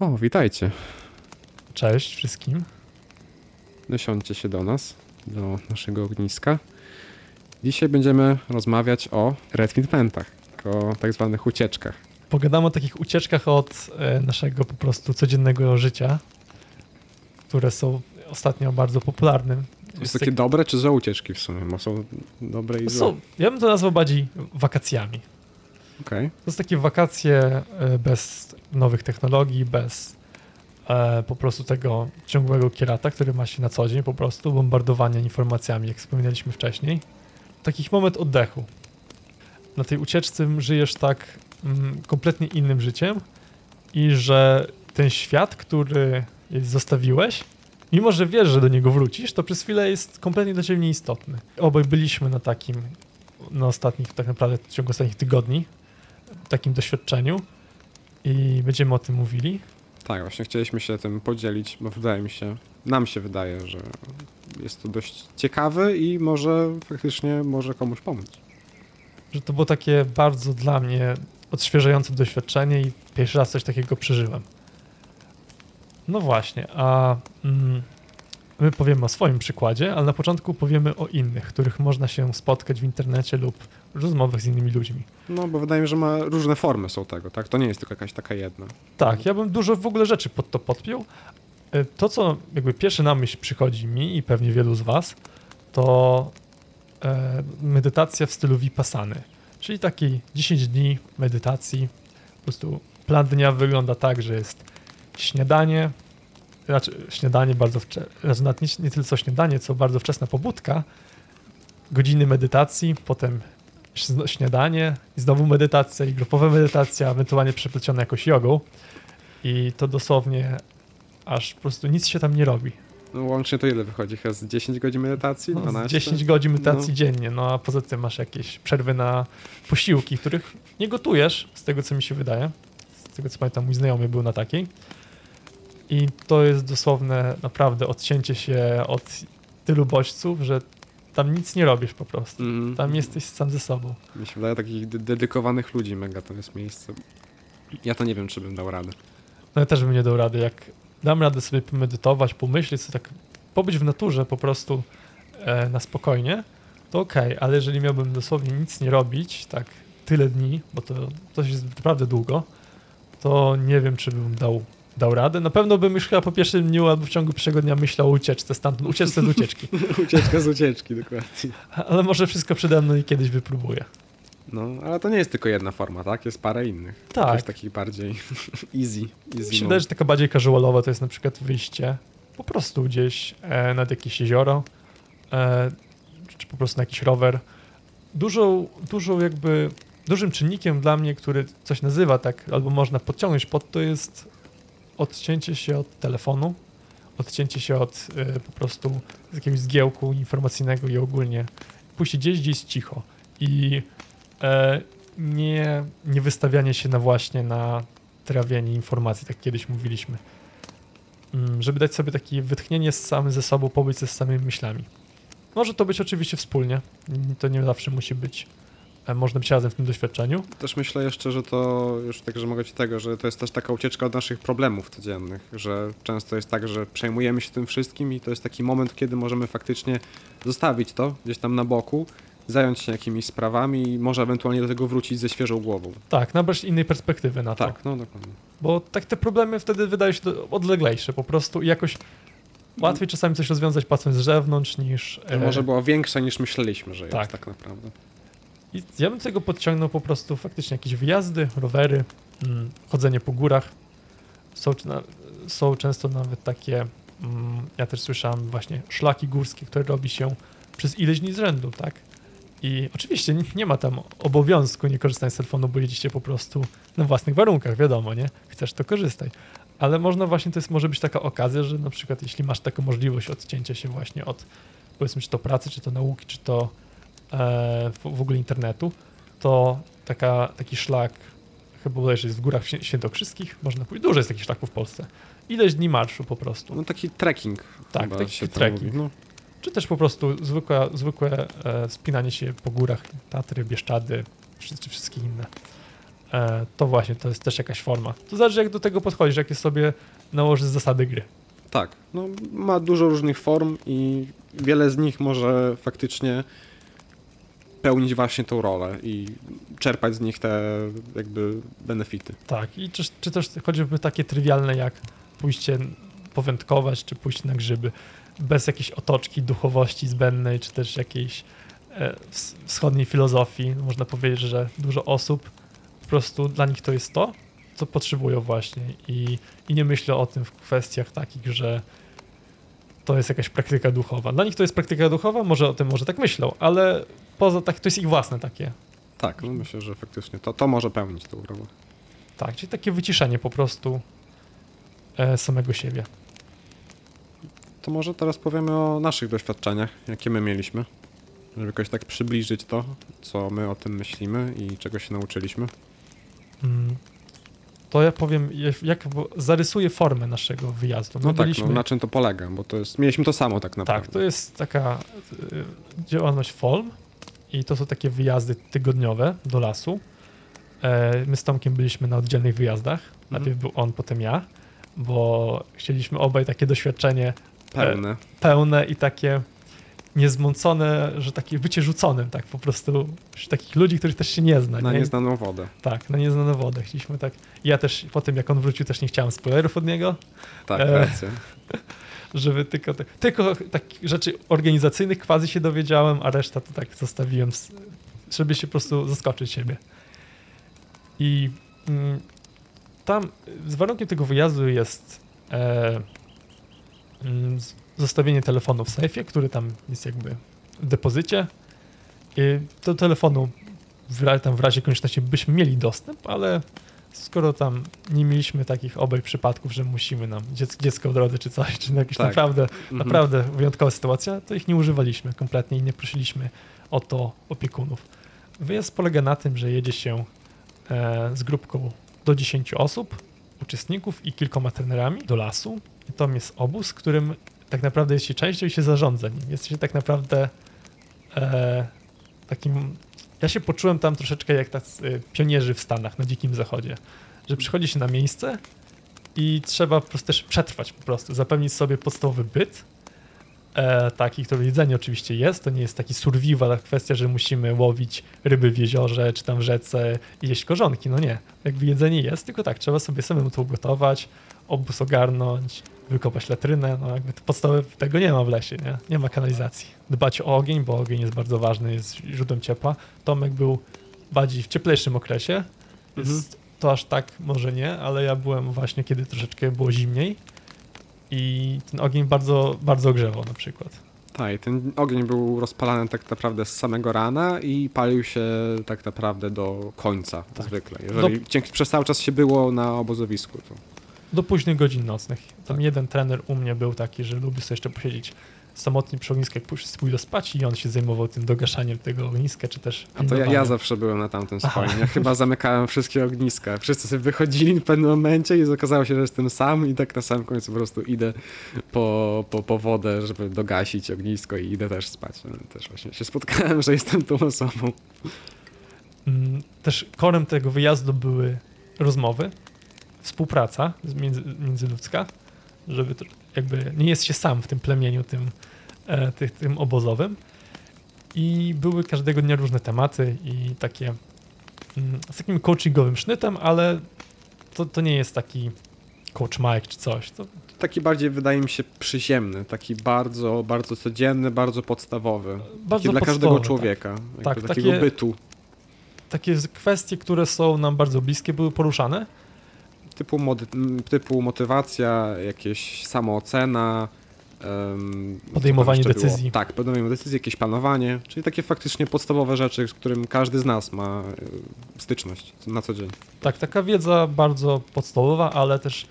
O, witajcie. Cześć wszystkim. Dosiądźcie się do nas, do naszego ogniska. Dzisiaj będziemy rozmawiać o retweetmentach, o tak zwanych ucieczkach. Pogadamy o takich ucieczkach od e, naszego po prostu codziennego życia, które są ostatnio bardzo popularnym. To jest takie dobre czy złe ucieczki w sumie? Bo są dobre i złe. są, ja bym to nazwał bardziej wakacjami. Okej. To są takie wakacje e, bez nowych technologii, bez e, po prostu tego ciągłego kierata, który ma się na co dzień, po prostu bombardowania informacjami, jak wspominaliśmy wcześniej. Takich moment oddechu. Na tej ucieczce żyjesz tak mm, kompletnie innym życiem i że ten świat, który zostawiłeś, mimo że wiesz, że do niego wrócisz, to przez chwilę jest kompletnie dla ciebie nieistotny. Obaj byliśmy na takim, na ostatnich, tak naprawdę w ciągu ostatnich tygodni, takim doświadczeniu i będziemy o tym mówili. Tak, właśnie chcieliśmy się tym podzielić, bo wydaje mi się, nam się wydaje, że jest to dość ciekawe i może faktycznie może komuś pomóc. Że to było takie bardzo dla mnie odświeżające doświadczenie i pierwszy raz coś takiego przeżyłem. No właśnie, a mm, my powiemy o swoim przykładzie, ale na początku powiemy o innych, których można się spotkać w internecie lub w rozmowach z innymi ludźmi. No, bo wydaje mi się, że ma różne formy są tego, tak? To nie jest tylko jakaś taka jedna. Tak, ja bym dużo w ogóle rzeczy pod to podpiął. E, To, co jakby pierwszy na myśl przychodzi mi i pewnie wielu z Was, to e, medytacja w stylu Vipassany. Czyli taki 10 dni medytacji. Po prostu plan dnia wygląda tak, że jest śniadanie, znaczy śniadanie bardzo wczesne, znaczy nie, nie tyle co śniadanie, co bardzo wczesna pobudka, godziny medytacji, potem śniadanie, i znowu medytacja i grupowa medytacja, ewentualnie przeplecione jakoś jogą. I to dosłownie aż po prostu nic się tam nie robi. No, łącznie to ile wychodzi? Chyba z 10 godzin medytacji? No, 12? z 10 godzin medytacji No. dziennie, no a poza tym masz jakieś przerwy na posiłki, których nie gotujesz, z tego co mi się wydaje. Z tego co pamiętam, mój znajomy był na takiej. I to jest dosłowne naprawdę odcięcie się od tylu bodźców, że tam nic nie robisz po prostu. Mhm. Tam jesteś sam ze sobą. Mi się wydaje takich de- dedykowanych ludzi mega to jest miejsce. Ja to nie wiem, czy bym dał radę. No ja też bym nie dał rady. Jak dam radę sobie pomedytować, pomyśleć, sobie tak pobyć w naturze po prostu e, na spokojnie, to okej, ale jeżeli miałbym dosłownie nic nie robić, tak tyle dni, bo to, to jest naprawdę długo, to nie wiem, czy bym dał, dał radę. Na pewno bym już chyba po pierwszym dniu albo w ciągu pierwszego dnia myślał o ucieczce stamtąd, ucieczce z ucieczki. Ucieczka z ucieczki, dokładnie. Ale może wszystko przede mną i kiedyś wypróbuję. No, ale to nie jest tylko jedna forma, tak? Jest parę innych. Tak. Jest takich bardziej easy. easy wydaje, że taka bardziej casualowa to jest na przykład wyjście po prostu gdzieś e, nad jakieś jezioro, e, czy po prostu na jakiś rower. Dużą, dużą jakby, dużym czynnikiem dla mnie, który coś nazywa tak, albo można podciągnąć pod to jest odcięcie się od telefonu, odcięcie się od e, po prostu jakiegoś zgiełku informacyjnego i ogólnie pójść gdzieś, gdzie jest cicho i e, nie, nie wystawianie się na właśnie na trawienie informacji, tak kiedyś mówiliśmy. Mm, Żeby dać sobie takie wytchnienie z samym ze sobą, pobyć ze samymi myślami. Może to być oczywiście wspólnie, to nie zawsze musi być, można być razem w tym doświadczeniu. Też myślę jeszcze, że to już tak, że mogę ci tego, że to jest też taka ucieczka od naszych problemów codziennych, że często jest tak, że przejmujemy się tym wszystkim i to jest taki moment, kiedy możemy faktycznie zostawić to gdzieś tam na boku, zająć się jakimiś sprawami i może ewentualnie do tego wrócić ze świeżą głową. Tak, nabrać innej perspektywy na to. Tak, no dokładnie. Bo tak te problemy wtedy wydają się odleglejsze po prostu i jakoś łatwiej czasami coś rozwiązać patrząc z zewnątrz niż... To e, może była większa niż myśleliśmy, że tak. jest tak naprawdę. I ja bym tego podciągnął po prostu faktycznie jakieś wyjazdy, rowery, mm, chodzenie po górach. Są, są często nawet takie, mm, ja też słyszałem właśnie szlaki górskie, które robi się przez ileś dni z rzędu, tak? I oczywiście nie- ma tam obowiązku nie korzystania z telefonu, bo jedziecie po prostu na własnych warunkach, wiadomo, nie? Chcesz to korzystaj. Ale można właśnie, to jest, może być taka okazja, że na przykład jeśli masz taką możliwość odcięcia się właśnie od powiedzmy, czy to pracy, czy to nauki, czy to w, w ogóle internetu, to taka, taki szlak, chyba bodajże jest w górach Świę- świętokrzyskich, można pójść, dużo jest takich szlaków w Polsce. Ileś dni marszu po prostu. No taki trekking. Tak, taki trekking. No, Czy też po prostu zwykłe, zwykłe e, spinanie się po górach, Tatry, Bieszczady, czy, czy wszystkie inne. e, to właśnie to jest też jakaś forma. To zależy, jak do tego podchodzisz, jakie sobie nałożysz zasady gry. Tak, no, ma dużo różnych form i wiele z nich może faktycznie pełnić właśnie tą rolę i czerpać z nich te jakby benefity. Tak, i czy, czy też choćby takie trywialne jak pójście powędkować, czy pójść na grzyby, bez jakiejś otoczki duchowości zbędnej, czy też jakiejś e, ws- wschodniej filozofii. Można powiedzieć, że dużo osób po prostu dla nich to jest to, co potrzebują właśnie i, i nie myślę o tym w kwestiach takich, że to jest jakaś praktyka duchowa. Dla nich to jest praktyka duchowa, może o tym może tak myślą, ale poza tak, to jest ich własne takie. Tak, no myślę, że faktycznie to, to może pełnić tą rolę. Tak, czyli takie wyciszenie po prostu e, samego siebie. To może teraz powiemy o naszych doświadczeniach, jakie my mieliśmy, żeby jakoś tak przybliżyć to, co my o tym myślimy i czego się nauczyliśmy. Mm. To ja powiem, jak- zarysuję formę naszego wyjazdu. My No tak, byliśmy, no, na czym to polega, bo to jest, mieliśmy to samo tak naprawdę. tak, to jest taka y, działalność FOLM i to są takie wyjazdy tygodniowe do lasu. E, my z Tomkiem byliśmy na oddzielnych wyjazdach. Najpierw był on, potem ja, bo chcieliśmy obaj takie doświadczenie Pełne. pełne i takie niezmącone, że takie bycie rzuconym, tak po prostu takich ludzi, których też się nie zna. Na nie? nieznaną wodę. Tak, na nieznaną wodę. Chcieliśmy tak. Ja też po tym, jak on wrócił, też nie chciałem spoilerów od niego, Tak, E, racja. żeby tylko, te, tylko takich rzeczy organizacyjnych quasi się dowiedziałem, a reszta to tak zostawiłem, żeby się po prostu zaskoczyć siebie. I mm, tam z warunkiem tego wyjazdu jest e, mm, zostawienie telefonu w sejfie, który tam jest jakby w depozycie. I do telefonu w, tam w razie konieczności byśmy mieli dostęp, ale skoro tam nie mieliśmy takich obaj przypadków, że musimy nam dziec dziecko w drodze czy coś, czy jakieś Tak. naprawdę, Mhm. naprawdę wyjątkowa sytuacja, to ich nie używaliśmy kompletnie i nie prosiliśmy o to opiekunów. Wyjazd polega na tym, że jedzie się e, z grupką do 10 osób, uczestników i kilkoma trenerami do lasu. I to jest obóz, którym tak naprawdę jest się częścią i się zarządza nim. Jest się tak naprawdę e, takim... Ja się poczułem tam troszeczkę jak tacy pionierzy w Stanach, na Dzikim Zachodzie, że przychodzi się na miejsce i trzeba po prostu też przetrwać po prostu, zapewnić sobie podstawowy byt, e, taki, który jedzenie oczywiście jest, to nie jest taki survival, kwestia, że musimy łowić ryby w jeziorze, czy tam w rzece i jeść korzonki, no nie. Jakby jedzenie jest, tylko tak, trzeba sobie samemu to ugotować, obóz ogarnąć, wykopać latrynę, no jakby to podstawy tego nie ma w lesie, nie? Nie ma kanalizacji. Dbać o ogień, bo ogień jest bardzo ważny, jest źródłem ciepła. Tomek był bardziej w cieplejszym okresie, Mhm. to aż tak może nie, ale ja byłem właśnie, kiedy troszeczkę było zimniej i ten ogień bardzo, bardzo ogrzewał na przykład. Tak, ten ogień był rozpalany tak naprawdę z samego rana i palił się tak naprawdę do końca Tak. zwykle. Jeżeli dzięki, przez cały czas się było na obozowisku, to Do późnych godzin nocnych. Tam Tak. jeden trener u mnie był taki, że lubi sobie jeszcze posiedzieć samotnie przy ognisku, jak wszyscy pójdą spać i on się zajmował tym dogaszaniem tego ogniska, czy też A to ja, ja zawsze byłem na tamtym swoim. Ja chyba zamykałem wszystkie ogniska. Wszyscy sobie wychodzili w pewnym momencie i okazało się, że jestem sam i tak na samym końcu po prostu idę po, po, po wodę, żeby dogasić ognisko i idę też spać. No, Też właśnie się spotkałem, że jestem tą osobą. Mm, Też korem tego wyjazdu były rozmowy, współpraca między, międzyludzka, żeby to jakby nie jest się sam w tym plemieniu tym, e, tych, tym obozowym. I były każdego dnia różne tematy i takie mm, z takim coachingowym sznytem, ale to, to nie jest taki coach Mike czy coś. To, Taki bardziej wydaje mi się przyziemny, taki bardzo, bardzo codzienny, bardzo podstawowy. bardzo dla każdego podstawowe, człowieka. jakby Tak, takiego takie- bytu. Takie kwestie, które są nam bardzo bliskie, były poruszane. Typu, mody, typu motywacja, jakieś samoocena. Podejmowanie jeszcze było? decyzji. Tak, podejmowanie decyzji, jakieś planowanie, czyli takie faktycznie podstawowe rzeczy, z którym każdy z nas ma e, styczność na co dzień. Tak, taka wiedza bardzo podstawowa, ale też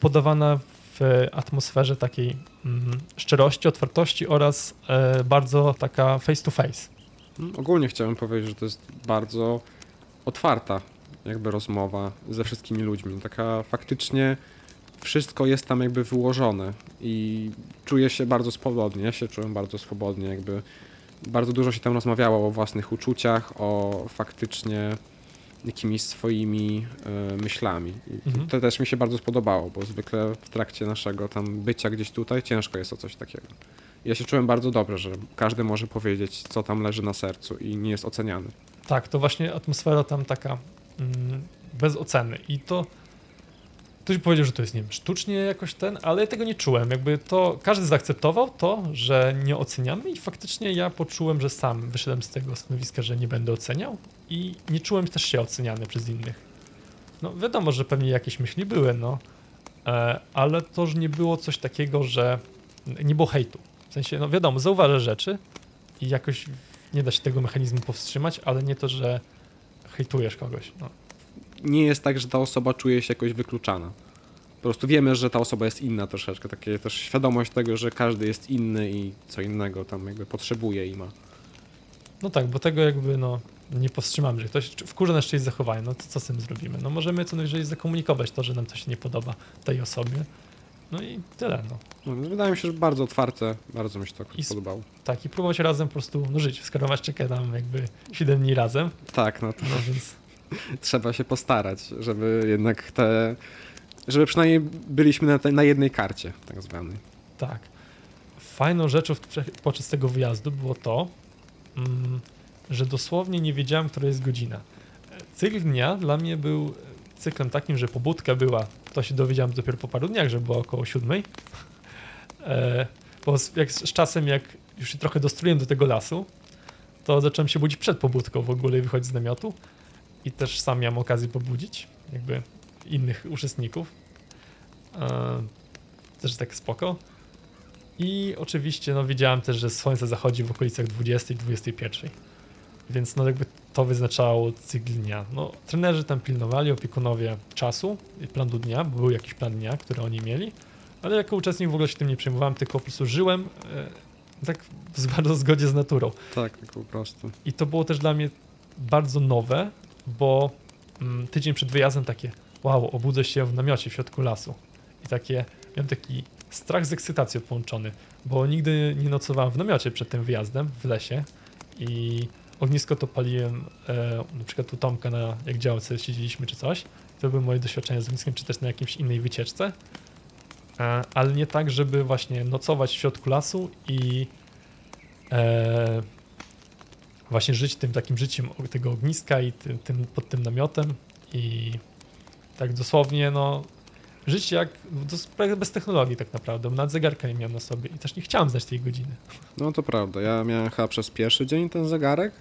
podawana w atmosferze takiej mm, szczerości, otwartości oraz e, bardzo taka face to face. Mm, Ogólnie chciałem powiedzieć, że to jest bardzo otwarta jakby rozmowa ze wszystkimi ludźmi. Taka faktycznie wszystko jest tam jakby wyłożone i czuję się bardzo swobodnie. Ja się czułem bardzo swobodnie, jakby bardzo dużo się tam rozmawiało o własnych uczuciach, o faktycznie jakimiś swoimi e, myślami. I Mhm. to też mi się bardzo spodobało, bo zwykle w trakcie naszego tam bycia gdzieś tutaj ciężko jest o coś takiego. Ja się czułem bardzo dobrze, że każdy może powiedzieć, co tam leży na sercu i nie jest oceniany. Tak, to właśnie atmosfera tam taka bez oceny. I to ktoś powiedział, że to jest, nie wiem, sztucznie jakoś ten, ale ja tego nie czułem. Jakby to każdy zaakceptował to, że nie oceniamy i faktycznie ja poczułem, że sam wyszedłem z tego stanowiska, że nie będę oceniał i nie czułem też się oceniany przez innych. No wiadomo, że pewnie jakieś myśli były, no, e, ale to już nie było coś takiego, że nie było hejtu. W sensie, no wiadomo, zauważę rzeczy i jakoś nie da się tego mechanizmu powstrzymać, ale nie to, że hejtujesz kogoś. No. Nie jest tak, że ta osoba czuje się jakoś wykluczana. Po prostu wiemy, że ta osoba jest inna troszeczkę. Takie też świadomość tego, że każdy jest inny i co innego tam jakby potrzebuje i ma. no tak, bo tego jakby no nie powstrzymamy, że ktoś wkurza nasz czyjeś zachowanie, no to co z tym zrobimy? No możemy co najwyżej zakomunikować to, że nam coś nie podoba tej osobie. No i tyle, no. No, wydaje mi się, że bardzo otwarte, bardzo mi się to I podobało. Tak, i próbować razem po prostu no, żyć. Skoro masz czeka tam jakby 7 dni razem, Tak, no to no więc trzeba się postarać, żeby jednak te. żeby przynajmniej byliśmy na, te, na jednej karcie, tak zwanej. Tak. Fajną rzeczą podczas tego wyjazdu było to, mm, że dosłownie nie wiedziałem, która jest godzina. Cykl dnia dla mnie był cyklem takim, że pobudka była, to się dowiedziałem dopiero po paru dniach, że była około siódmej. E, bo z, jak, z czasem, jak już się trochę dostruiłem do tego lasu, to zacząłem się budzić przed pobudką w ogóle i wychodzić z namiotu. I też sam miałem okazję pobudzić jakby innych uczestników. E, też tak spoko. I oczywiście no, wiedziałem też, że słońce zachodzi w okolicach 20-21. Więc no jakby to wyznaczało cykl dnia. No, trenerzy tam pilnowali, opiekunowie czasu i planu dnia, bo był jakiś plan dnia, który oni mieli, ale jako uczestnik w ogóle się tym nie przejmowałem, tylko po prostu żyłem e, tak w bardzo zgodzie z naturą. Tak, tak po prostu. I to było też dla mnie bardzo nowe, bo mm, tydzień przed wyjazdem takie wow, obudzę się w namiocie w środku lasu. I takie, miałem taki strach z ekscytacją połączony, bo nigdy nie nocowałem w namiocie przed tym wyjazdem w lesie i ognisko to paliłem e, na przykład u Tomka na, jak działce siedzieliśmy czy coś. To były moje doświadczenia z ogniskiem, czy też na jakiejś innej wycieczce. E, ale nie tak, żeby właśnie nocować w środku lasu i e, właśnie żyć tym takim życiem tego ogniska i tym, tym, pod tym namiotem i tak dosłownie, no, żyć jak bez technologii tak naprawdę, nawet zegarka nie miałem na sobie i też nie chciałem znać tej godziny. No to prawda. Ja miałem chyba przez pierwszy dzień ten zegarek,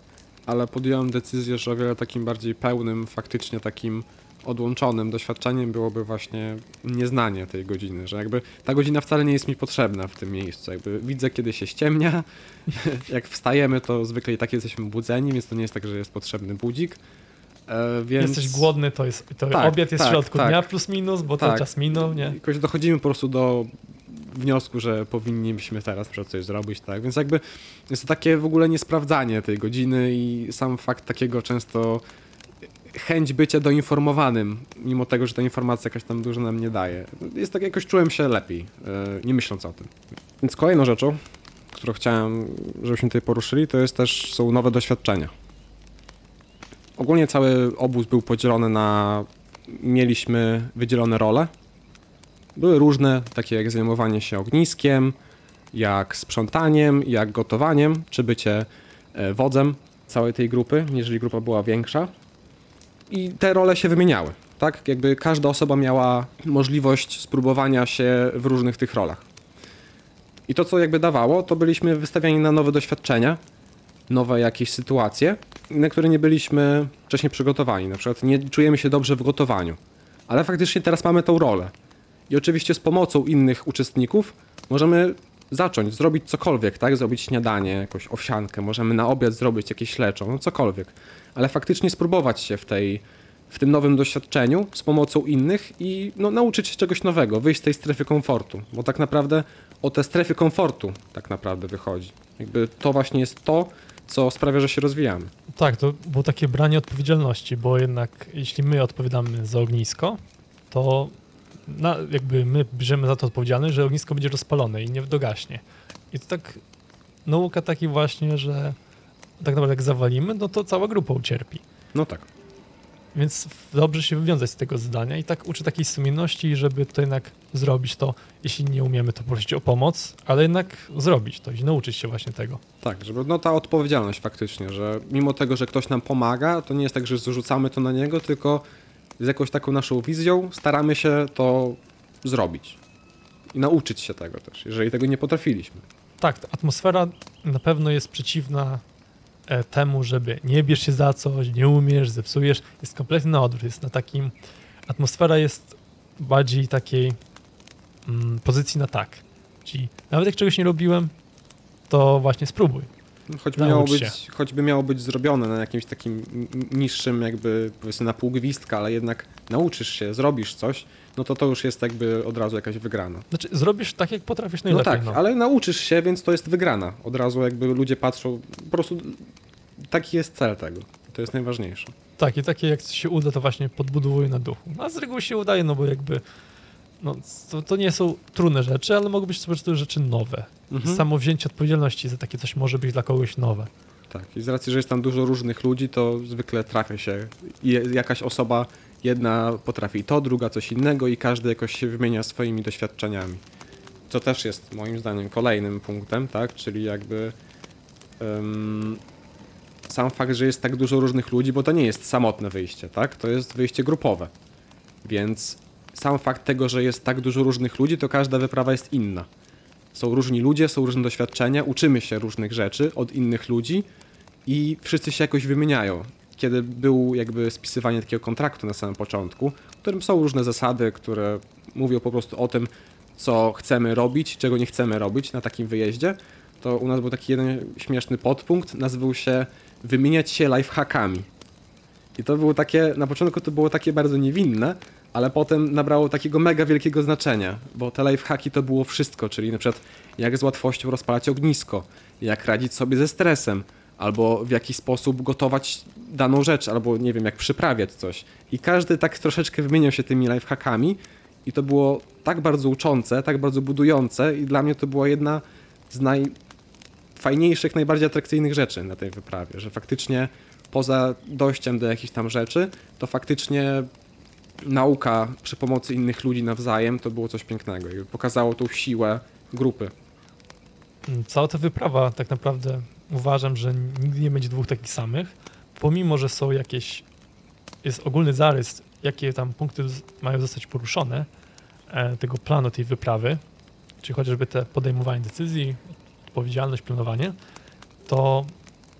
ale podjąłem decyzję, że o wiele takim bardziej pełnym, faktycznie takim odłączonym doświadczeniem byłoby właśnie nieznanie tej godziny, że jakby ta godzina wcale nie jest mi potrzebna w tym miejscu. Jakby widzę, kiedy się ściemnia, jak wstajemy, to zwykle i tak jesteśmy budzeni, więc to nie jest tak, że jest potrzebny budzik. E, więc... Jesteś głodny, to jest to Tak, obiad jest tak, w środku tak. dnia plus minus, bo ten Tak. czas minął, nie? Jakoś dochodzimy po prostu do wniosku, że powinniśmy teraz coś zrobić, tak? Więc jakby jest to takie w ogóle niesprawdzanie tej godziny i sam fakt takiego często chęć bycia doinformowanym, mimo tego, że ta informacja jakaś tam dużo nam nie daje. Jest tak, jakoś czułem się lepiej, e, nie myśląc o tym. Więc kolejną rzeczą, którą chciałem, żebyśmy tutaj poruszyli, to jest też, są nowe doświadczenia. Ogólnie cały obóz był podzielony na mieliśmy wydzielone role. Były różne, takie jak zajmowanie się ogniskiem, jak sprzątaniem, jak gotowaniem, czy bycie e, wodzem całej tej grupy, jeżeli grupa była większa. I te role się wymieniały, tak? Jakby każda osoba miała możliwość spróbowania się w różnych tych rolach. I to, co jakby dawało, to byliśmy wystawiani na nowe doświadczenia, nowe jakieś sytuacje, na które nie byliśmy wcześniej przygotowani. Na przykład nie czujemy się dobrze w gotowaniu, ale faktycznie teraz mamy tą rolę. I oczywiście z pomocą innych uczestników możemy zacząć, zrobić cokolwiek, tak? Zrobić śniadanie, jakąś owsiankę, możemy na obiad zrobić jakieś leczą, no cokolwiek. Ale faktycznie spróbować się w tej, w tym nowym doświadczeniu z pomocą innych i no, nauczyć się czegoś nowego, wyjść z tej strefy komfortu, bo tak naprawdę o te strefy komfortu tak naprawdę wychodzi. Jakby to właśnie jest to, co sprawia, że się rozwijamy. Tak, to było takie branie odpowiedzialności, bo jednak jeśli my odpowiadamy za ognisko, to na, jakby my bierzemy za to odpowiedzialność, że ognisko będzie rozpalone i nie dogaśnie. I to tak nauka taki właśnie, że tak naprawdę jak zawalimy, no to cała grupa ucierpi. No tak. Więc dobrze się wywiązać z tego zadania i tak uczy takiej sumienności, żeby to jednak zrobić to, jeśli nie umiemy, to prosić o pomoc, ale jednak zrobić to i nauczyć się właśnie tego. Tak, żeby no ta odpowiedzialność faktycznie, że mimo tego, że ktoś nam pomaga, to nie jest tak, że zrzucamy to na niego, tylko z jakąś taką naszą wizją staramy się to zrobić. I nauczyć się tego też, jeżeli tego nie potrafiliśmy. Tak, ta atmosfera na pewno jest przeciwna e, temu, żeby nie bierz się za coś, nie umiesz, zepsujesz. Jest kompletnie na odwrót. Jest na takim. Atmosfera jest bardziej takiej mm, pozycji na tak. Czyli nawet jak czegoś nie robiłem, to właśnie spróbuj. No, Choćby miało, być, choćby miało być zrobione na jakimś takim niższym jakby powiedzmy na pół gwizdka, ale jednak nauczysz się, zrobisz coś, no to to już jest jakby od razu jakaś wygrana. Znaczy, zrobisz tak, jak potrafisz No najlepiej. tak, ale nauczysz się, więc to jest wygrana. Od razu jakby ludzie patrzą, po prostu taki jest cel tego. To jest najważniejsze. Tak, i takie jak się uda, to właśnie podbudowuje na duchu. A z reguły się udaje, no bo jakby. No, to, to nie są trudne rzeczy, ale mogą być po prostu rzeczy nowe. Mhm. Samo wzięcie odpowiedzialności za takie coś może być dla kogoś nowe. Tak, i z racji, że jest tam dużo różnych ludzi, to zwykle trafia się i jakaś osoba, jedna potrafi to, druga coś innego i każdy jakoś się wymienia swoimi doświadczeniami. Co też jest moim zdaniem kolejnym punktem, tak, czyli jakby em, sam fakt, że jest tak dużo różnych ludzi, bo to nie jest samotne wyjście, tak, to jest wyjście grupowe. Więc sam fakt tego, że jest tak dużo różnych ludzi, to każda wyprawa jest inna. Są różni ludzie, są różne doświadczenia, uczymy się różnych rzeczy od innych ludzi i wszyscy się jakoś wymieniają. Kiedy był jakby spisywanie takiego kontraktu na samym początku, w którym są różne zasady, które mówią po prostu o tym, co chcemy robić, czego nie chcemy robić na takim wyjeździe, to u nas był taki jeden śmieszny podpunkt, nazywał się wymieniać się lifehackami. I to było takie, na początku to było takie bardzo niewinne, ale potem nabrało takiego mega wielkiego znaczenia, bo te lifehacki to było wszystko, czyli na przykład jak z łatwością rozpalać ognisko, jak radzić sobie ze stresem, albo w jaki sposób gotować daną rzecz, albo nie wiem, jak przyprawiać coś. I każdy tak troszeczkę wymieniał się tymi lifehackami i to było tak bardzo uczące, tak bardzo budujące i dla mnie to była jedna z najfajniejszych, najbardziej atrakcyjnych rzeczy na tej wyprawie, że faktycznie poza dojściem do jakichś tam rzeczy, to faktycznie nauka przy pomocy innych ludzi nawzajem to było coś pięknego i pokazało tą siłę grupy. Cała ta wyprawa tak naprawdę uważam, że nigdy nie będzie dwóch takich samych, pomimo, że są jakieś, jest ogólny zarys, jakie tam punkty mają zostać poruszone e, tego planu tej wyprawy, czyli chociażby te podejmowanie decyzji, odpowiedzialność, planowanie, to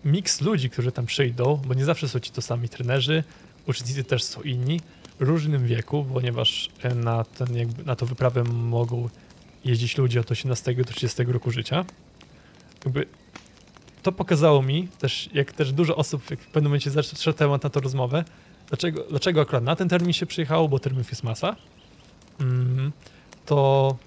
miks ludzi, którzy tam przyjdą, bo nie zawsze są ci to sami trenerzy, uczestnicy też są inni, różnym wieku, ponieważ e, na, ten, jakby, na tą wyprawę mogą jeździć ludzie od 18 do 30 roku życia. Jakby to pokazało mi też, jak też dużo osób w pewnym momencie zaczął temat na tą rozmowę, dlaczego, dlaczego akurat na ten termin się przyjechało, bo terminów jest masa, mm, to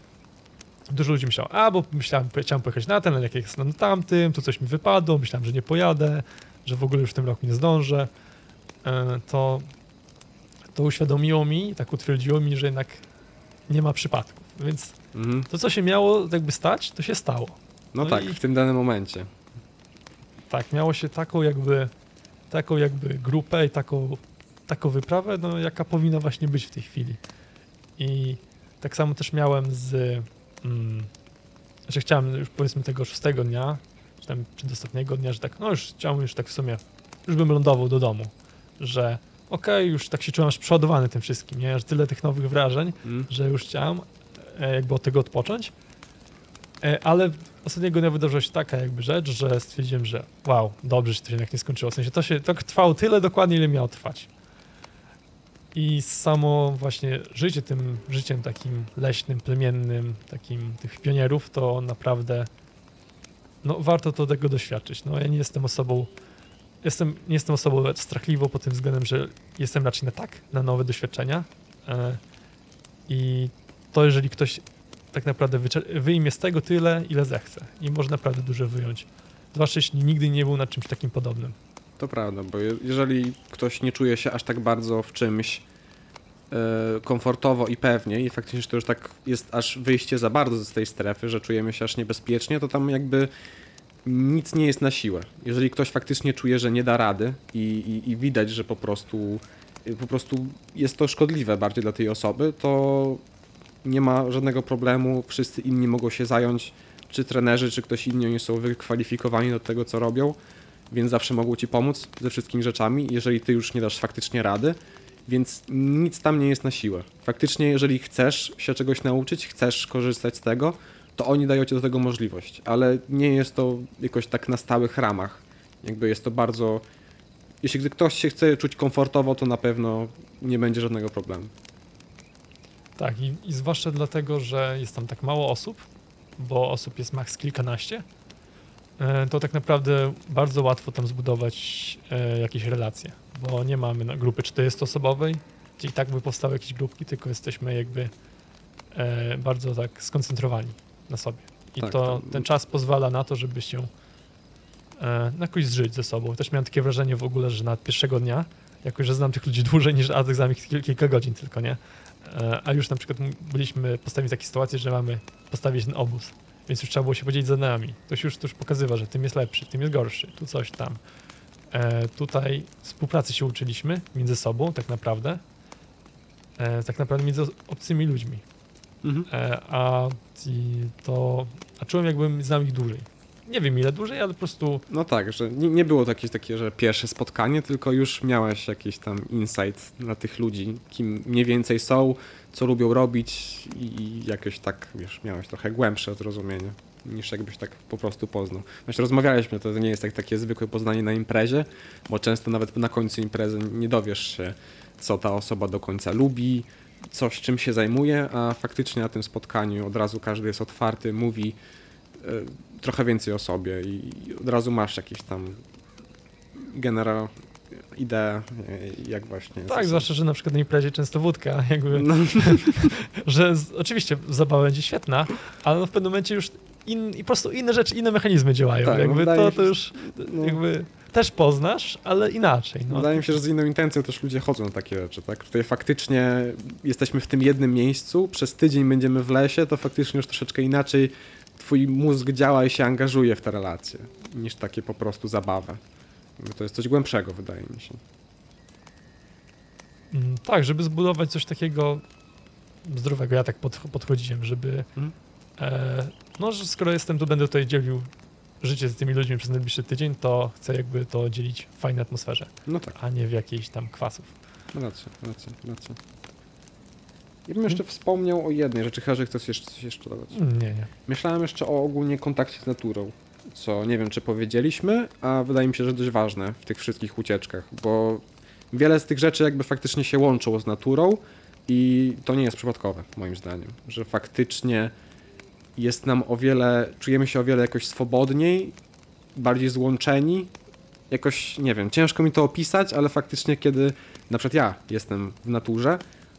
dużo ludzi myślało, a bo myślałem, chciałem pojechać na ten, ale jak jest na tamtym, to coś mi wypadło, myślałem, że nie pojadę, że w ogóle już w tym roku nie zdążę, E, to, to uświadomiło mi, tak utwierdziło mi, że jednak nie ma przypadków, więc Mhm. to, co się miało jakby stać, to się stało. No, No tak, i- w tym danym momencie. Tak, miało się taką jakby, taką jakby grupę i taką, taką wyprawę, no, jaka powinna właśnie być w tej chwili. I tak samo też miałem z, mm, że chciałem już powiedzmy tego szóstego dnia, czy tam przedostatniego dnia, że tak, no już chciałem już tak w sumie, już bym lądował do domu, że okej, już tak się czułem aż przeładowany tym wszystkim, nie, że tyle tych nowych wrażeń, Mhm. że już chciałem e, jakby od tego odpocząć. E, Ale ostatniego dnia wydarzyła się taka jakby rzecz, że stwierdziłem, że wow, dobrze, że to się jednak nie skończyło. W sensie to się to trwało tyle dokładnie, ile miało trwać. I samo właśnie życie tym życiem takim leśnym, plemiennym, takim tych pionierów, to naprawdę no warto to tego doświadczyć. No ja nie jestem osobą jestem, nie jestem osobą strachliwą pod tym względem, że jestem raczej na tak, na nowe doświadczenia. E, I to jeżeli ktoś tak naprawdę wyjmie z tego tyle, ile zechce i może naprawdę dużo wyjąć. Zwłaszcza jeśli nigdy nie był na czymś takim podobnym. To prawda, bo je- jeżeli ktoś nie czuje się aż tak bardzo w czymś e, komfortowo i pewnie i faktycznie że to już tak jest aż wyjście za bardzo z tej strefy, że czujemy się aż niebezpiecznie, to tam jakby nic nie jest na siłę. Jeżeli ktoś faktycznie czuje, że nie da rady i, i, i widać, że po prostu y, po prostu jest to szkodliwe bardziej dla tej osoby, to nie ma żadnego problemu, wszyscy inni mogą się zająć, czy trenerzy, czy ktoś inny, oni są wykwalifikowani do tego, co robią, więc zawsze mogą ci pomóc ze wszystkimi rzeczami, jeżeli ty już nie dasz faktycznie rady, więc nic tam nie jest na siłę. Faktycznie, jeżeli chcesz się czegoś nauczyć, chcesz korzystać z tego, to oni dają ci do tego możliwość, ale nie jest to jakoś tak na stałych ramach. Jakby jest to bardzo. Jeśli ktoś się chce czuć komfortowo, to na pewno nie będzie żadnego problemu. Tak, i, i zwłaszcza dlatego, że jest tam tak mało osób, bo osób jest maks kilkanaście, e, to tak naprawdę bardzo łatwo tam zbudować e, jakieś relacje, bo nie mamy grupy 40-osobowej, gdzie i tak by powstały jakieś grupki, tylko jesteśmy jakby e, bardzo tak skoncentrowani na sobie. I Tak, to to- ten czas pozwala na to, żeby się e, jakoś zżyć ze sobą. Też miałem takie wrażenie w ogóle, że nawet pierwszego dnia, jako że znam tych ludzi dłużej niż Adek znam ich kil- kilka godzin tylko, nie? E, A już na przykład byliśmy postawić w takiej sytuacji, że mamy postawić ten obóz, więc już trzeba było się podzielić zadaniami. Ktoś już, już pokazywał, że tym jest lepszy, tym jest gorszy, tu coś tam. E, tutaj współpracy się uczyliśmy między sobą tak naprawdę. E, tak naprawdę między obcymi ludźmi. Mhm. E, a to. A czułem jakbym znał ich dłużej. Nie wiem ile dłużej, ale po prostu No tak, że nie, nie było to jakieś takie, że pierwsze spotkanie, tylko już miałeś jakiś tam insight na tych ludzi, kim mniej więcej są, co lubią robić i, jakoś tak, wiesz, miałeś trochę głębsze zrozumienie niż jakbyś tak po prostu poznał. Właśnie rozmawialiśmy, to nie jest tak, takie zwykłe poznanie na imprezie, bo często nawet na końcu imprezy nie dowiesz się, co ta osoba do końca lubi, coś czym się zajmuje, a faktycznie na tym spotkaniu od razu każdy jest otwarty, mówi e, trochę więcej o sobie i od razu masz jakieś tam general ideę, e, jak właśnie... tak, zwłaszcza, że na przykład na imprezie często wódka, jakby, No, że z, oczywiście zabawa będzie świetna, ale no w pewnym momencie już in, i po prostu inne rzeczy, inne mechanizmy działają. Tak, no jakby wydaje to, to już no, jakby też poznasz, ale inaczej. No. Wydaje mi się, że z inną intencją też ludzie chodzą na takie rzeczy, tak? Tutaj faktycznie jesteśmy w tym jednym miejscu, przez tydzień będziemy w lesie, to faktycznie już troszeczkę inaczej twój mózg działa i się angażuje w te relacje, niż takie po prostu zabawę. To jest coś głębszego, wydaje mi się. Mm, Tak, żeby zbudować coś takiego zdrowego, ja tak pod, podchodziłem, żeby Mhm. e, no, że skoro jestem tu, będę tutaj dzielił życie z tymi ludźmi przez najbliższy tydzień, to chcę jakby to dzielić w fajnej atmosferze, No tak, a nie w jakiejś tam kwasów. racja, racja, racja. Ja bym jeszcze wspomniał o jednej rzeczy, chyba, że chcesz jeszcze coś jeszcze dodać. Mm, Nie, nie. Myślałem jeszcze o ogólnie kontakcie z naturą, co nie wiem, czy powiedzieliśmy, a wydaje mi się, że dość ważne w tych wszystkich ucieczkach, bo wiele z tych rzeczy jakby faktycznie się łączą z naturą i to nie jest przypadkowe, moim zdaniem, że faktycznie jest nam o wiele, czujemy się o wiele jakoś swobodniej, bardziej złączeni. Jakoś, nie wiem, ciężko mi to opisać, ale faktycznie kiedy na przykład ja jestem w naturze,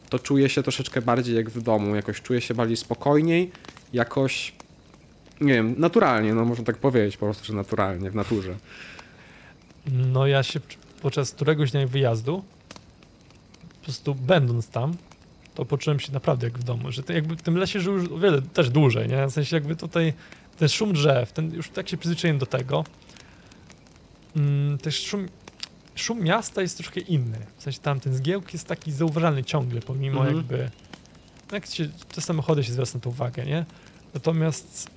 to czuję się troszeczkę bardziej jak w domu, jakoś czuję się bardziej spokojniej, jakoś, nie wiem, naturalnie, no można tak powiedzieć po prostu, że naturalnie, w naturze. No ja się podczas któregoś dnia wyjazdu, po prostu będąc tam, to poczułem się naprawdę jak w domu, że jakby w tym lesie żył już o wiele też dłużej, nie? W sensie jakby tutaj ten szum drzew, ten już tak się przyzwyczaiłem do tego. Mm, też szum, szum miasta jest troszkę inny. W sensie tam ten zgiełk jest taki zauważalny ciągle, pomimo Mhm. jakby no jak się, te samochody się zwraca na to uwagę, nie? Natomiast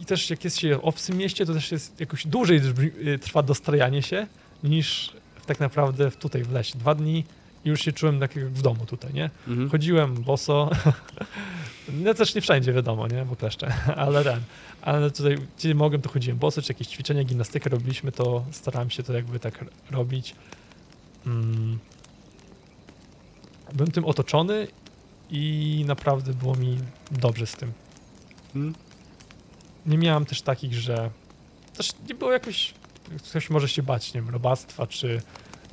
i też jak jest się w obcym mieście, to też jest jakoś dłużej y, trwa dostrajanie się niż tak naprawdę w- tutaj w lesie. Dwa dni już się czułem tak jak w domu tutaj, nie? Mhm. Chodziłem boso. No też nie wszędzie wiadomo, nie? Bo kleszcze, ale ten. Ale tutaj, gdzie mogłem, to chodziłem boso, czy jakieś ćwiczenia, gimnastykę robiliśmy, to starałem się to jakby tak robić. Mm. Byłem tym otoczony i naprawdę było mi dobrze z tym. Mhm. Nie miałem też takich, że też nie było jakoś, ktoś może się bać, nie wiem, robactwa, czy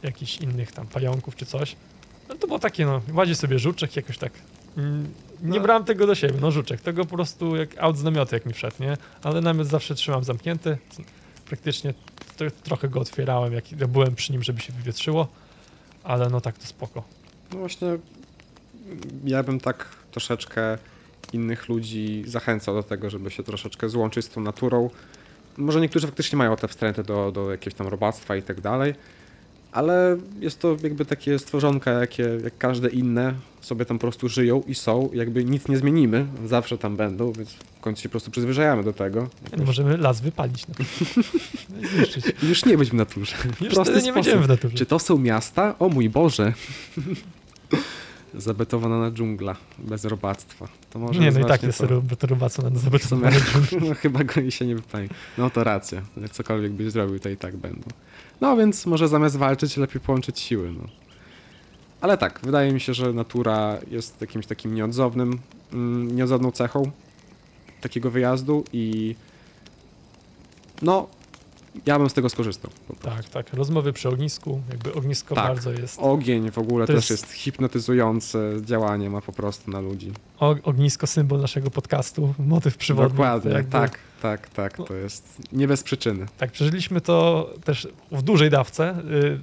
jakichś innych tam pająków, czy coś. No to było takie, no, łazi sobie żuczek jakoś tak. mm, Nie No. brałem tego do siebie, no żuczek, tego po prostu jak aut z namiotu jak mi wszedł, nie? Ale namiot zawsze trzymam zamknięty, praktycznie to, trochę go otwierałem, jak jak byłem przy nim, żeby się wywietrzyło, ale no tak to spoko. No właśnie, ja bym tak troszeczkę innych ludzi zachęcał do tego, żeby się troszeczkę złączyć z tą naturą. Może niektórzy faktycznie mają te wstręty do, do jakiegoś tam robactwa i tak dalej, ale jest to jakby takie stworzonka, jakie, jak każde inne, sobie tam po prostu żyją i są, jakby nic nie zmienimy, zawsze tam będą, więc w końcu się po prostu przyzwyczajamy do tego. No, możemy las wypalić na i już nie być w naturze. Już Prosty nie będziemy w sposób. naturze. Czy to są miasta? O mój Boże! Zabetowana dżungla, bez robactwa. To może nie, no i tak jest to. na W sumie, zabetonowane no chyba go i się nie wypali. No to racja. Cokolwiek byś zrobił, to i tak będą. No więc może zamiast walczyć, lepiej połączyć siły. No. Ale tak, wydaje mi się, że natura jest jakimś takim nieodzownym, mm, nieodzowną cechą takiego wyjazdu i no, ja bym z tego skorzystał. Tak, tak. Rozmowy przy ognisku, jakby ognisko Tak. bardzo jest. Ogień w ogóle To też jest- jest hipnotyzujące działanie ma po prostu na ludzi. O, ognisko symbol naszego podcastu, motyw przywodni. Dokładnie, jakby- tak, tak, tak, to jest nie bez przyczyny. Tak, przeżyliśmy to też w dużej dawce. Yy,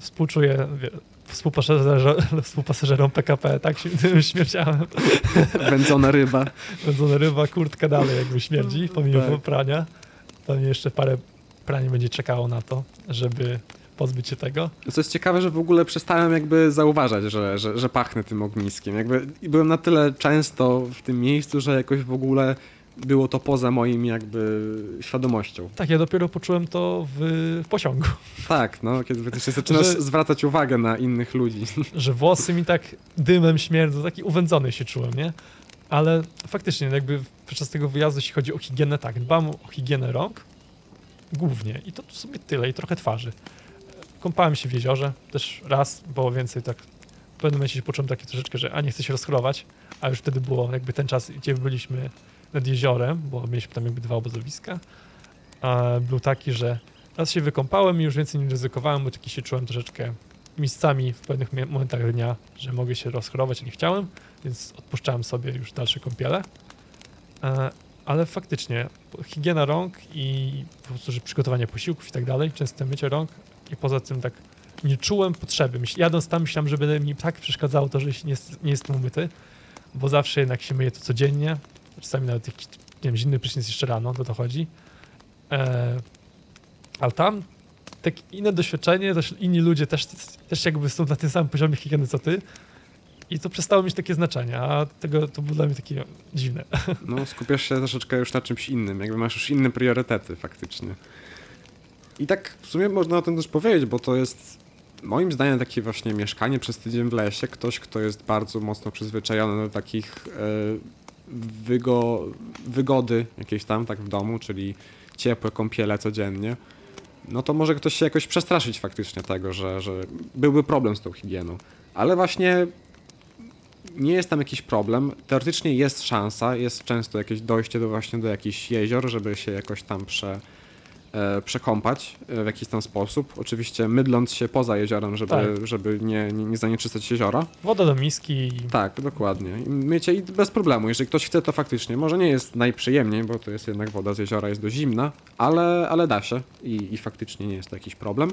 współczuję współpasażerom, współpasażerom PKP, tak się śmierciałem. Wędzona ryba. Wędzona ryba, kurtka dalej jakby śmierdzi, pomimo Tak. prania. Pewnie jeszcze parę prań będzie czekało na to, żeby pozbyć się tego. Co jest ciekawe, że w ogóle przestałem jakby zauważać, że, że, że pachnę tym ogniskiem. Jakby byłem na tyle często w tym miejscu, że jakoś w ogóle było to poza moim jakby świadomością. Tak, ja dopiero poczułem to w, w pociągu, Tak, no, kiedy faktycznie zaczynasz Że- zwracać uwagę na innych ludzi. że włosy mi tak dymem śmierdzą, taki uwędzony się czułem, nie? Ale faktycznie jakby podczas tego wyjazdu, jeśli chodzi o higienę, tak, dbam o higienę rąk głównie i to w sumie tyle i trochę twarzy. Kąpałem się w jeziorze też raz, było więcej tak, w pewnym momencie się poczułem takie troszeczkę, że a nie chcę się rozchorować, a już wtedy było jakby ten czas, gdzie byliśmy nad jeziorem, bo mieliśmy tam jakby dwa obozowiska, był taki, że raz się wykąpałem i już więcej nie ryzykowałem, bo taki się czułem troszeczkę miejscami w pewnych momentach dnia, że mogę się rozchorować, a nie chciałem, więc odpuszczałem sobie już dalsze kąpiele. Ale faktycznie higiena rąk i po prostu, że przygotowanie posiłków i tak dalej, częste mycie rąk i poza tym tak nie czułem potrzeby. Jadąc tam myślałem, że będę mi tak przeszkadzało to, że nie, nie jestem umyty, bo zawsze jednak się myję to codziennie, czasami nawet jakiś, nie wiem, zimny prysznic jeszcze rano, to to chodzi. E, ale tam tak inne doświadczenie, też inni ludzie też, też jakby są na tym samym poziomie higieny co ty i to przestało mieć takie znaczenie, a tego to było dla mnie takie dziwne. No, skupiasz się troszeczkę już na czymś innym, jakby masz już inne priorytety faktycznie. I tak w sumie można o tym też powiedzieć, bo to jest moim zdaniem takie właśnie mieszkanie przez tydzień w lesie, ktoś, kto jest bardzo mocno przyzwyczajony do takich e, wygo, wygody jakiejś tam, tak w domu, czyli ciepłe kąpiele codziennie, no to może ktoś się jakoś przestraszyć faktycznie tego, że, że byłby problem z tą higieną. Ale właśnie nie jest tam jakiś problem. Teoretycznie jest szansa, jest często jakieś dojście do właśnie do jakichś jezior, żeby się jakoś tam prze, e, przekąpać e, w jakiś tam sposób. Oczywiście mydląc się poza jeziorem, żeby, Tak. żeby nie, nie, nie zanieczyszczać jeziora. Woda do miski Tak, dokładnie. Mycie i bez problemu. Jeżeli ktoś chce, to faktycznie. Może nie jest najprzyjemniej, bo to jest jednak woda z jeziora, jest do zimna, ale, ale da się i, i faktycznie nie jest to jakiś problem.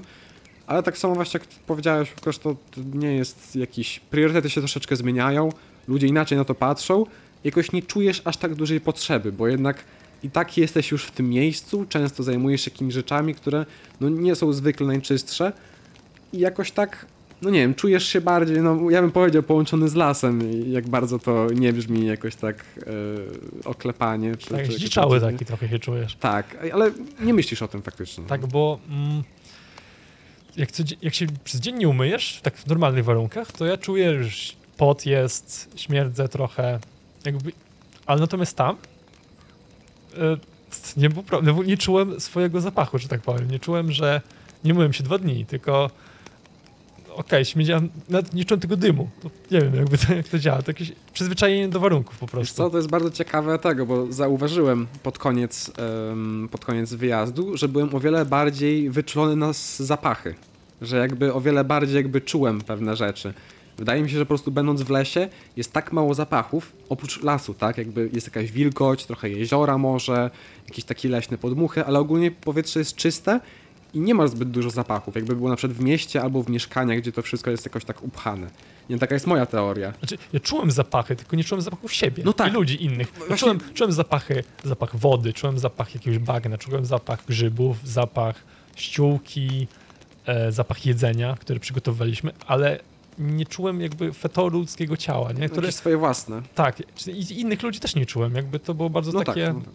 Ale tak samo właśnie jak powiedziałeś, Łukasz, to nie jest jakiś... Priorytety się troszeczkę zmieniają, ludzie inaczej na to patrzą. Jakoś nie czujesz aż tak dużej potrzeby, bo jednak i tak jesteś już w tym miejscu, często zajmujesz się jakimiś rzeczami, które no, nie są zwykle najczystsze i jakoś tak no nie wiem, czujesz się bardziej, no ja bym powiedział połączony z lasem jak bardzo to nie brzmi jakoś tak e, oklepanie. Czy, tak czy zdziczały taki trochę się czujesz. Tak, ale nie myślisz o tym faktycznie. Tak, bo mm, jak, jak się przez dzień nie umyjesz, tak w normalnych warunkach, to ja czuję, że pot jest, śmierdzę trochę, jakby, ale natomiast tam e, nie, było nie czułem swojego zapachu, że tak powiem. Nie czułem, że nie myłem się dwa dni, tylko okej, śmierdziałem, nawet nie czułem tego dymu. To nie wiem, jakby to, jak to działa. To jakieś przyzwyczajenie do warunków po Wiesz prostu. co, to jest bardzo ciekawe tego, bo zauważyłem pod koniec, em, pod koniec wyjazdu, że byłem o wiele bardziej wyczulony na zapachy. Że jakby o wiele bardziej jakby czułem pewne rzeczy. Wydaje mi się, że po prostu będąc w lesie jest tak mało zapachów, oprócz lasu, tak? Jakby jest jakaś wilgoć, trochę jeziora może, jakieś takie leśne podmuchy, ale ogólnie powietrze jest czyste i nie ma zbyt dużo zapachów. Jakby było na przykład w mieście albo w mieszkaniach, gdzie to wszystko jest jakoś tak upchane. Nie, taka jest moja teoria. Znaczy, ja czułem zapachy, tylko nie czułem zapachów siebie No tak. i ludzi innych. Czułem, czułem zapachy, zapach wody, czułem zapach jakiegoś bagna, czułem zapach grzybów, zapach ściółki, e, zapach jedzenia, który przygotowywaliśmy, ale nie czułem jakby fetoru ludzkiego ciała, nie? Które, Jakieś swoje własne. tak, i innych ludzi też nie czułem, jakby to było bardzo No takie tak. No, tak.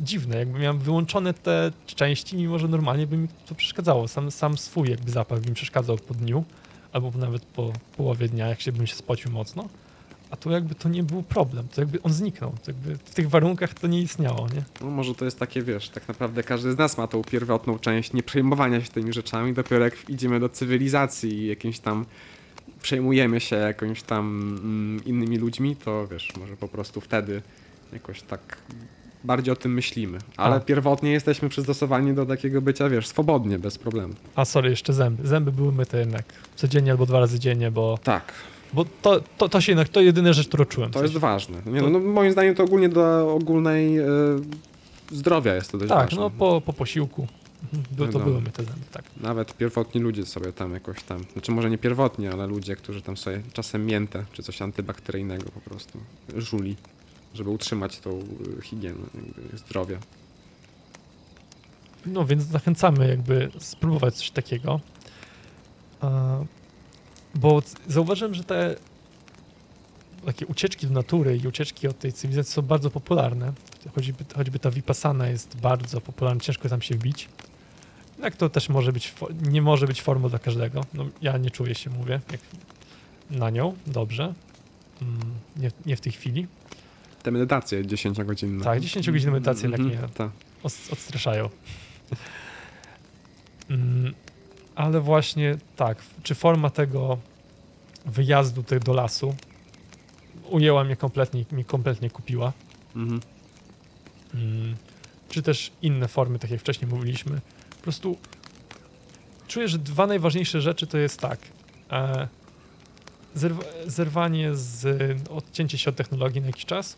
Dziwne, jakby miałem wyłączone te części, mimo że normalnie by mi to przeszkadzało. Sam, sam swój jakby zapach by mi przeszkadzał po dniu, albo nawet po połowie dnia, jak się bym się spocił mocno. A tu jakby to nie był problem, to jakby on zniknął. To jakby w tych warunkach to nie istniało, nie? No może to jest takie, wiesz, tak naprawdę każdy z nas ma tą pierwotną część nie przejmowania się tymi rzeczami, dopiero jak idziemy do cywilizacji i jakimś tam przejmujemy się jakąś tam mm, innymi ludźmi, to wiesz, może po prostu wtedy jakoś tak bardziej o tym myślimy. Ale A. pierwotnie jesteśmy przystosowani do takiego bycia, wiesz, swobodnie, bez problemu. A sorry, jeszcze zęby. Zęby były myte jednak codziennie albo dwa razy dziennie, bo, Tak, bo to, to, to się jednak, to jedyna rzecz, którą czułem. to W jest ważne. Nie, no, no, moim zdaniem to ogólnie do ogólnej e, zdrowia jest to dość Tak, ważne. no po, po posiłku. Mhm, By, to Wiadomo. były myte zęby, tak. Nawet pierwotni ludzie sobie tam jakoś tam, znaczy może nie pierwotni, ale ludzie, którzy tam sobie czasem miętę czy coś antybakteryjnego po prostu żuli, żeby utrzymać tą y, higienę zdrowia. No więc zachęcamy jakby spróbować coś takiego. Bo zauważyłem, że te takie ucieczki do natury i ucieczki od tej cywilizacji są bardzo popularne. Choćby, choćby ta Vipassana jest bardzo popularna, ciężko tam się wbić. Jak to też może być, nie może być formą dla każdego. No, ja nie czuję się, mówię, jak na nią, dobrze. Mm, Nie, nie w tej chwili. Te medytacje 10-godzinne. Tak, 10-godzinne medytacje jednak Mhm, nie. tak. odstraszają. Mm, Ale właśnie tak, czy forma tego wyjazdu te- do lasu ujęła mnie kompletnie, mi kompletnie kupiła. Mhm. Mm, Czy też inne formy, tak jak wcześniej mówiliśmy. Po prostu czuję, że dwa najważniejsze rzeczy to jest tak. E, zerwa, zerwanie z, odcięcie się od technologii na jakiś czas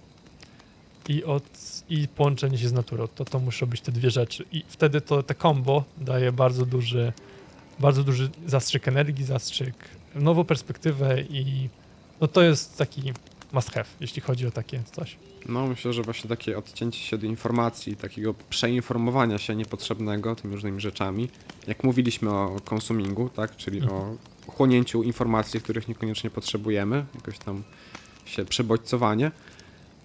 i, od, i połączenie się z naturą. To, to muszą być te dwie rzeczy. I wtedy to te combo daje bardzo duży, bardzo duży zastrzyk energii, zastrzyk, nową perspektywę i no to jest taki must have, jeśli chodzi o takie coś. No myślę, że właśnie takie odcięcie się do informacji, takiego przeinformowania się niepotrzebnego tymi różnymi rzeczami, jak mówiliśmy o konsumingu, tak, czyli Mhm. o chłonięciu informacji, których niekoniecznie potrzebujemy, jakoś tam się przebodźcowanie,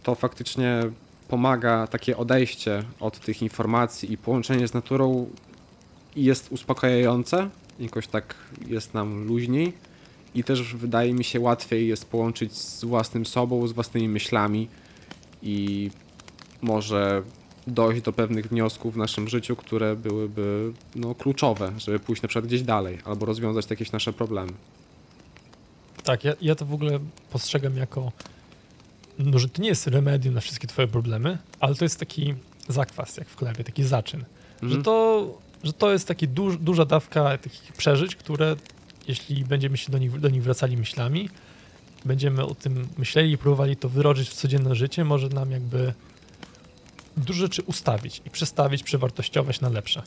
to faktycznie pomaga takie odejście od tych informacji i połączenie z naturą jest uspokajające, jakoś tak jest nam luźniej i też wydaje mi się łatwiej jest połączyć z własnym sobą, z własnymi myślami i może dojść do pewnych wniosków w naszym życiu, które byłyby no, kluczowe, żeby pójść na przykład gdzieś dalej albo rozwiązać jakieś nasze problemy. Tak, ja, ja to w ogóle postrzegam jako, no, że to nie jest remedium na wszystkie twoje problemy, ale to jest taki zakwas, jak w chlebie, taki zaczyn. Że, Mhm. to, że to jest taka duż, duża dawka takich przeżyć, które jeśli będziemy się do nich, do nich wracali myślami, będziemy o tym myśleli i próbowali to wyrodzić w codzienne życie, może nam jakby dużo rzeczy ustawić i przestawić, przewartościować na lepsze.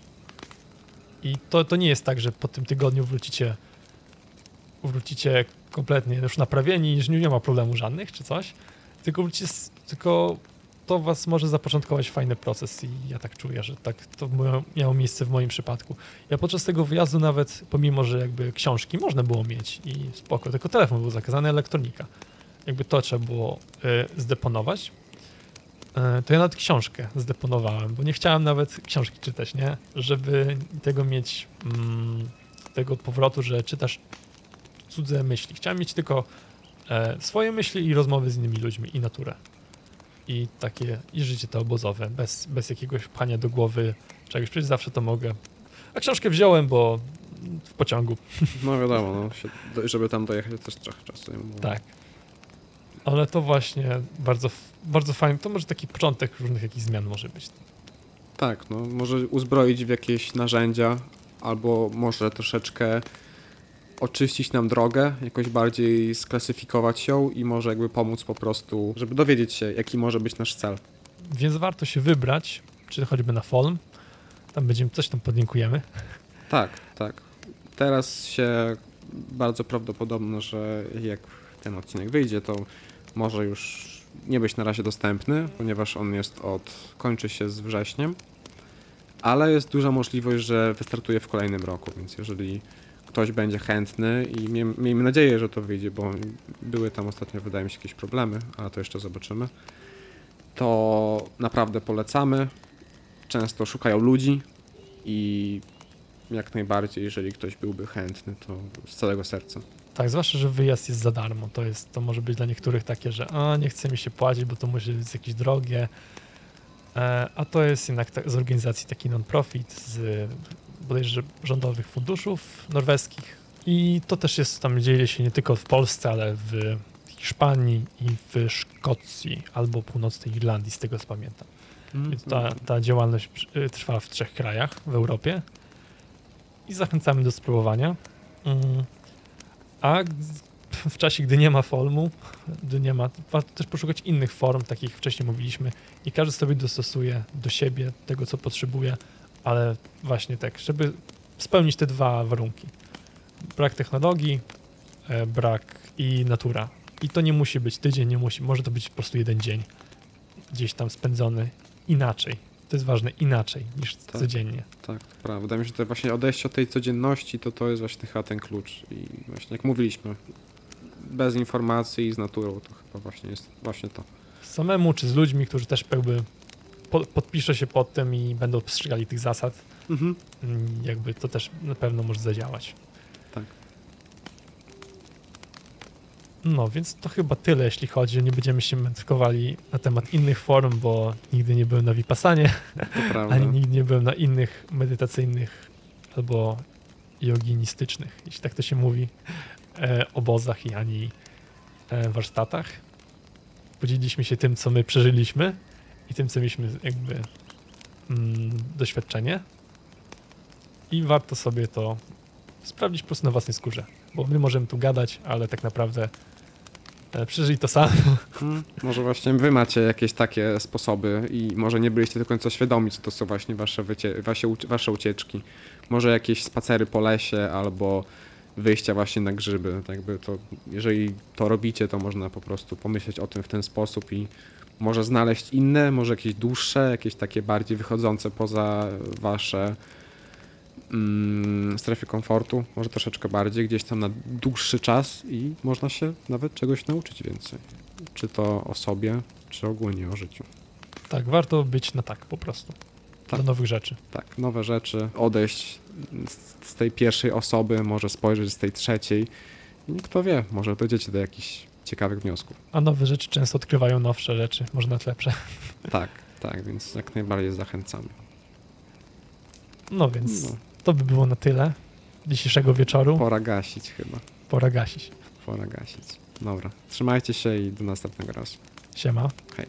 I to, to nie jest tak, że po tym tygodniu wrócicie wrócicie kompletnie już naprawieni, że nie nie ma problemu żadnych czy coś, tylko tylko to was może zapoczątkować fajny proces i ja tak czuję, że tak to miało- miejsce w moim przypadku. Ja podczas tego wyjazdu nawet, pomimo, że jakby książki można było mieć i spoko, tylko telefon był zakazany, elektronika. Jakby to trzeba było y, zdeponować. Y, to ja nawet książkę zdeponowałem, bo nie chciałem nawet książki czytać, nie? Żeby tego mieć, mm, tego powrotu, że czytasz cudze myśli. Chciałem mieć tylko swoje myśli i rozmowy z innymi ludźmi i naturę. I takie, i życie to obozowe, bez, bez jakiegoś pchania do głowy czegoś, przecież zawsze to mogę. A książkę wziąłem, bo w pociągu, No wiadomo, no, się, żeby tam dojechać też trochę czasu. mówię. tak. Ale to właśnie bardzo, bardzo fajne, to może taki początek różnych jakichś zmian może być. Tak, no może uzbroić w jakieś narzędzia, albo może troszeczkę oczyścić nam drogę, jakoś bardziej sklasyfikować ją i może jakby pomóc po prostu, żeby dowiedzieć się, jaki może być nasz cel. Więc warto się wybrać, czy choćby na Folm, tam będziemy, coś tam podlinkujemy. Tak, tak. Teraz się bardzo prawdopodobne, że jak ten odcinek wyjdzie, to może już nie być na razie dostępny, ponieważ on jest od, kończy się z wrześniem, ale jest duża możliwość, że wystartuje w kolejnym roku, więc jeżeli ktoś będzie chętny i mie- miejmy nadzieję, że to wyjdzie, bo były tam ostatnio, wydaje mi się, jakieś problemy, ale to jeszcze zobaczymy, to naprawdę polecamy. Często szukają ludzi i jak najbardziej, jeżeli ktoś byłby chętny, to z całego serca. Tak, zwłaszcza, że wyjazd jest za darmo. To, jest, to może być dla niektórych takie, że a nie chce mi się płacić, bo to musi być jakieś drogie. E, a to jest jednak z organizacji taki non-profit, z bodajże że rządowych funduszów norweskich. I to też jest tam, dzieje się nie tylko w Polsce, ale w Hiszpanii i w Szkocji albo północnej Irlandii, z tego co pamiętam. Więc ta, ta działalność y, trwa w trzech krajach w Europie i zachęcamy do spróbowania. Mm. A w czasie, gdy nie ma formu, gdy nie ma, warto też poszukać innych form, takich wcześniej mówiliśmy, i każdy sobie dostosuje do siebie tego, co potrzebuje, ale właśnie tak, żeby spełnić te dwa warunki. Brak technologii, e, brak i natura. I to nie musi być tydzień, nie musi, może to być po prostu jeden dzień gdzieś tam spędzony inaczej. To jest ważne, inaczej niż Tak. codziennie. Tak, prawda. Wydaje mi się, że to właśnie odejście od tej codzienności, to to jest właśnie chyba ten klucz. I właśnie jak mówiliśmy, bez informacji i z naturą, to chyba właśnie jest właśnie to. Samemu czy z ludźmi, którzy też jakby po, podpiszę się pod tym i będą przestrzegali tych zasad, Mhm. mm, jakby to też na pewno może zadziałać. Tak. No, więc to chyba tyle, jeśli chodzi. Nie będziemy się mędrkowali na temat innych form, bo nigdy nie byłem na Vipassanie, ani nigdy nie byłem na innych medytacyjnych albo joginistycznych, jeśli tak to się mówi, e, obozach i ani e, warsztatach. Podzieliliśmy się tym, co my przeżyliśmy i tym, co mieliśmy jakby mm, doświadczenie. I warto sobie to sprawdzić po prostu na własnej skórze, bo my możemy tu gadać, ale tak naprawdę e, przeżyli to samo. Hmm, może właśnie wy macie jakieś takie sposoby i może nie byliście do końca świadomi, co to są właśnie wasze, wycie- wasze, ucie- wasze ucieczki. Może jakieś spacery po lesie albo wyjścia właśnie na grzyby. Tak jakby to, jeżeli to robicie, to można po prostu pomyśleć o tym w ten sposób i może znaleźć inne, może jakieś dłuższe, jakieś takie bardziej wychodzące poza wasze mm, strefy komfortu, może troszeczkę bardziej, gdzieś tam na dłuższy czas i można się nawet czegoś nauczyć więcej. Czy to o sobie, czy ogólnie o życiu. Tak, warto być na tak po prostu. Tak. Do nowych rzeczy. Tak, nowe rzeczy, odejść z, z tej pierwszej osoby, może spojrzeć z tej trzeciej. I kto wie, może dojdziecie do jakichś ciekawych wniosków. A nowe rzeczy często odkrywają nowsze rzeczy, może nawet lepsze. Tak, tak, więc jak najbardziej zachęcamy. No więc No, to by było na tyle dzisiejszego wieczoru. pora gasić chyba, Pora gasić. pora gasić. Dobra, trzymajcie się i do następnego razu. Siema. Hej.